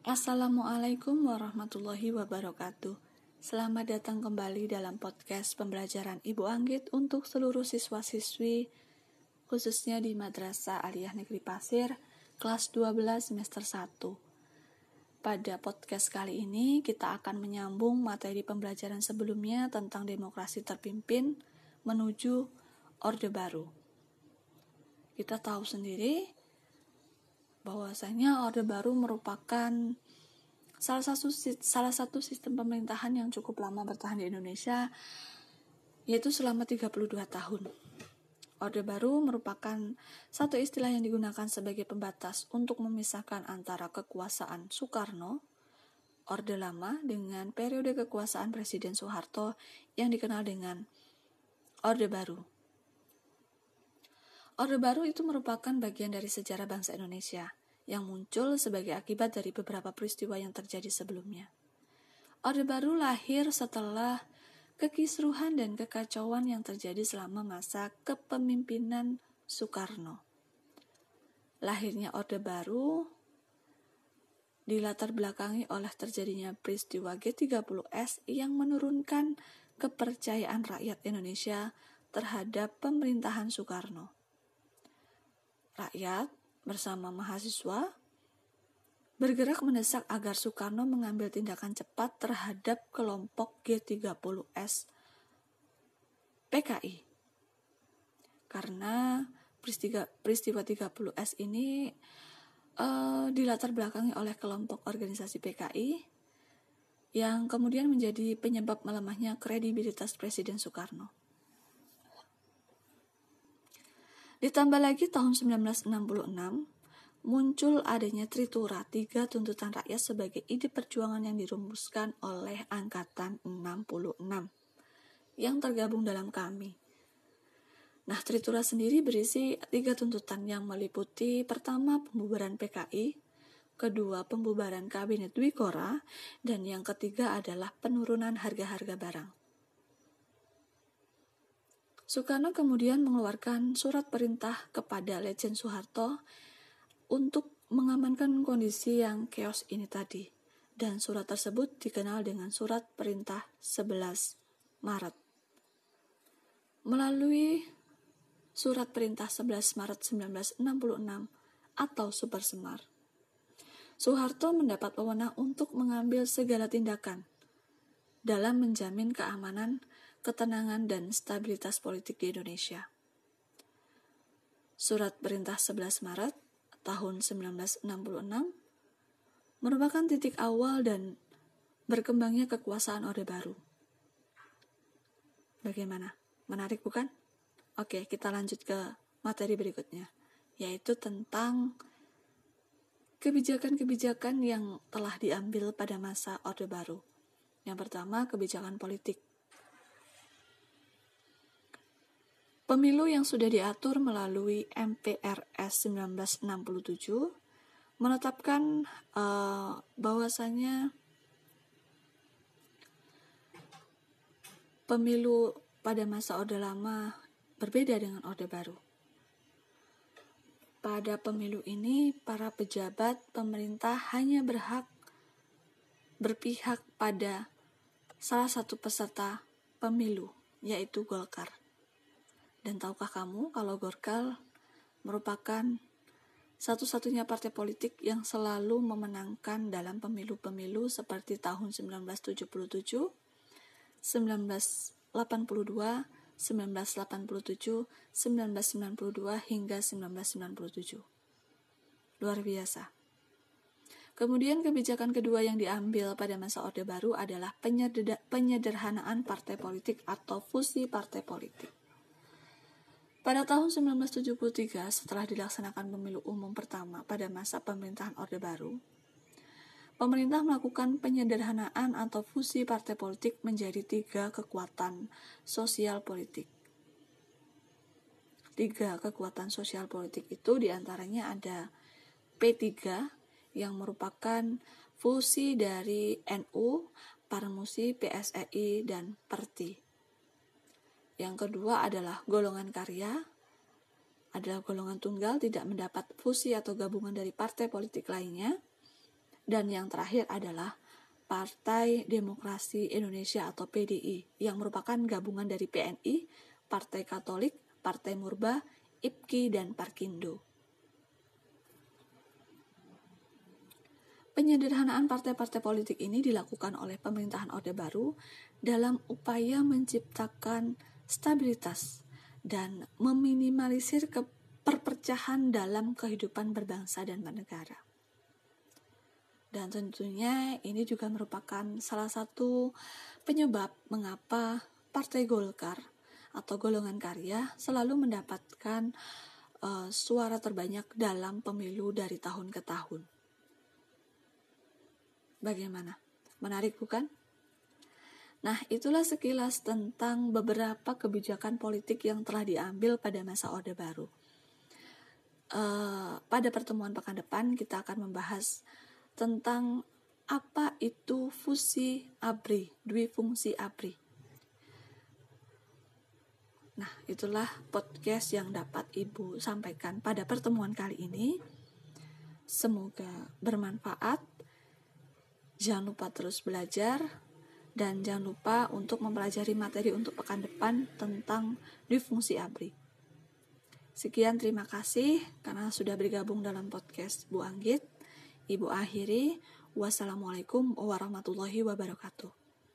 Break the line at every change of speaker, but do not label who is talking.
Assalamualaikum warahmatullahi wabarakatuh. Selamat datang kembali dalam podcast pembelajaran Ibu Anggit untuk seluruh siswa-siswi khususnya di Madrasah Aliyah Negeri Pasir kelas 12 semester 1. Pada podcast kali ini kita akan menyambung materi pembelajaran sebelumnya tentang demokrasi terpimpin menuju Orde Baru. Kita tahu sendiri bahwasanya Orde Baru merupakan salah satu salah satu sistem pemerintahan yang cukup lama bertahan di Indonesia yaitu selama 32 tahun. Orde Baru merupakan satu istilah yang digunakan sebagai pembatas untuk memisahkan antara kekuasaan Soekarno, Orde Lama, dengan periode kekuasaan Presiden Soeharto yang dikenal dengan Orde Baru. Orde Baru itu merupakan bagian dari sejarah bangsa Indonesia yang muncul sebagai akibat dari beberapa peristiwa yang terjadi sebelumnya. Orde Baru lahir setelah kekisruhan dan kekacauan yang terjadi selama masa kepemimpinan Soekarno. Lahirnya Orde Baru dilatar belakangi oleh terjadinya peristiwa G30S yang menurunkan kepercayaan rakyat Indonesia terhadap pemerintahan Soekarno. Rakyat bersama mahasiswa bergerak mendesak agar Soekarno mengambil tindakan cepat terhadap kelompok G30S PKI. Karena peristiwa, peristiwa 30S ini uh, dilatar belakangi oleh kelompok organisasi PKI yang kemudian menjadi penyebab melemahnya kredibilitas Presiden Soekarno. Ditambah lagi tahun 1966, muncul adanya Tritura, tiga tuntutan rakyat sebagai ide perjuangan yang dirumuskan oleh Angkatan 66 yang tergabung dalam kami. Nah, Tritura sendiri berisi tiga tuntutan yang meliputi pertama pembubaran PKI, kedua pembubaran Kabinet Dwikora, dan yang ketiga adalah penurunan harga-harga barang. Soekarno kemudian mengeluarkan surat perintah kepada Legend Soeharto untuk mengamankan kondisi yang chaos ini tadi. Dan surat tersebut dikenal dengan surat perintah 11 Maret. Melalui surat perintah 11 Maret 1966 atau Super Semar, Soeharto mendapat wewenang untuk mengambil segala tindakan dalam menjamin keamanan ketenangan dan stabilitas politik di Indonesia. Surat Perintah 11 Maret tahun 1966 merupakan titik awal dan berkembangnya kekuasaan Orde Baru. Bagaimana? Menarik bukan? Oke, kita lanjut ke materi berikutnya, yaitu tentang kebijakan-kebijakan yang telah diambil pada masa Orde Baru. Yang pertama, kebijakan politik. Pemilu yang sudah diatur melalui MPRS 1967 menetapkan uh, bahwasannya pemilu pada masa Orde Lama berbeda dengan Orde Baru. Pada pemilu ini, para pejabat pemerintah hanya berhak berpihak pada salah satu peserta pemilu, yaitu Golkar. Dan tahukah kamu kalau Gorkal merupakan satu-satunya partai politik yang selalu memenangkan dalam pemilu-pemilu seperti tahun 1977, 1982, 1987, 1992 hingga 1997. Luar biasa. Kemudian kebijakan kedua yang diambil pada masa Orde Baru adalah penyederhanaan partai politik atau fusi partai politik. Pada tahun 1973, setelah dilaksanakan pemilu umum pertama pada masa pemerintahan Orde Baru, pemerintah melakukan penyederhanaan atau fusi partai politik menjadi tiga kekuatan sosial politik. Tiga kekuatan sosial politik itu di antaranya ada P3 yang merupakan fusi dari NU, Parmusi, PSEI, dan Perti. Yang kedua adalah golongan karya, adalah golongan tunggal tidak mendapat fusi atau gabungan dari partai politik lainnya. Dan yang terakhir adalah Partai Demokrasi Indonesia atau PDI yang merupakan gabungan dari PNI, Partai Katolik, Partai Murba, IPKI, dan Parkindo. Penyederhanaan partai-partai politik ini dilakukan oleh pemerintahan Orde Baru dalam upaya menciptakan stabilitas dan meminimalisir perpecahan dalam kehidupan berbangsa dan bernegara. Dan tentunya ini juga merupakan salah satu penyebab mengapa Partai Golkar atau golongan karya selalu mendapatkan uh, suara terbanyak dalam pemilu dari tahun ke tahun. Bagaimana? Menarik bukan? Nah, itulah sekilas tentang beberapa kebijakan politik yang telah diambil pada masa Orde Baru. Uh, pada pertemuan pekan depan kita akan membahas tentang apa itu fusi ABRI, dwi fungsi ABRI. Nah, itulah podcast yang dapat Ibu sampaikan pada pertemuan kali ini. Semoga bermanfaat. Jangan lupa terus belajar dan jangan lupa untuk mempelajari materi untuk pekan depan tentang dwi fungsi ABRI. Sekian terima kasih karena sudah bergabung dalam podcast Bu Anggit. Ibu akhiri, wassalamualaikum warahmatullahi wabarakatuh.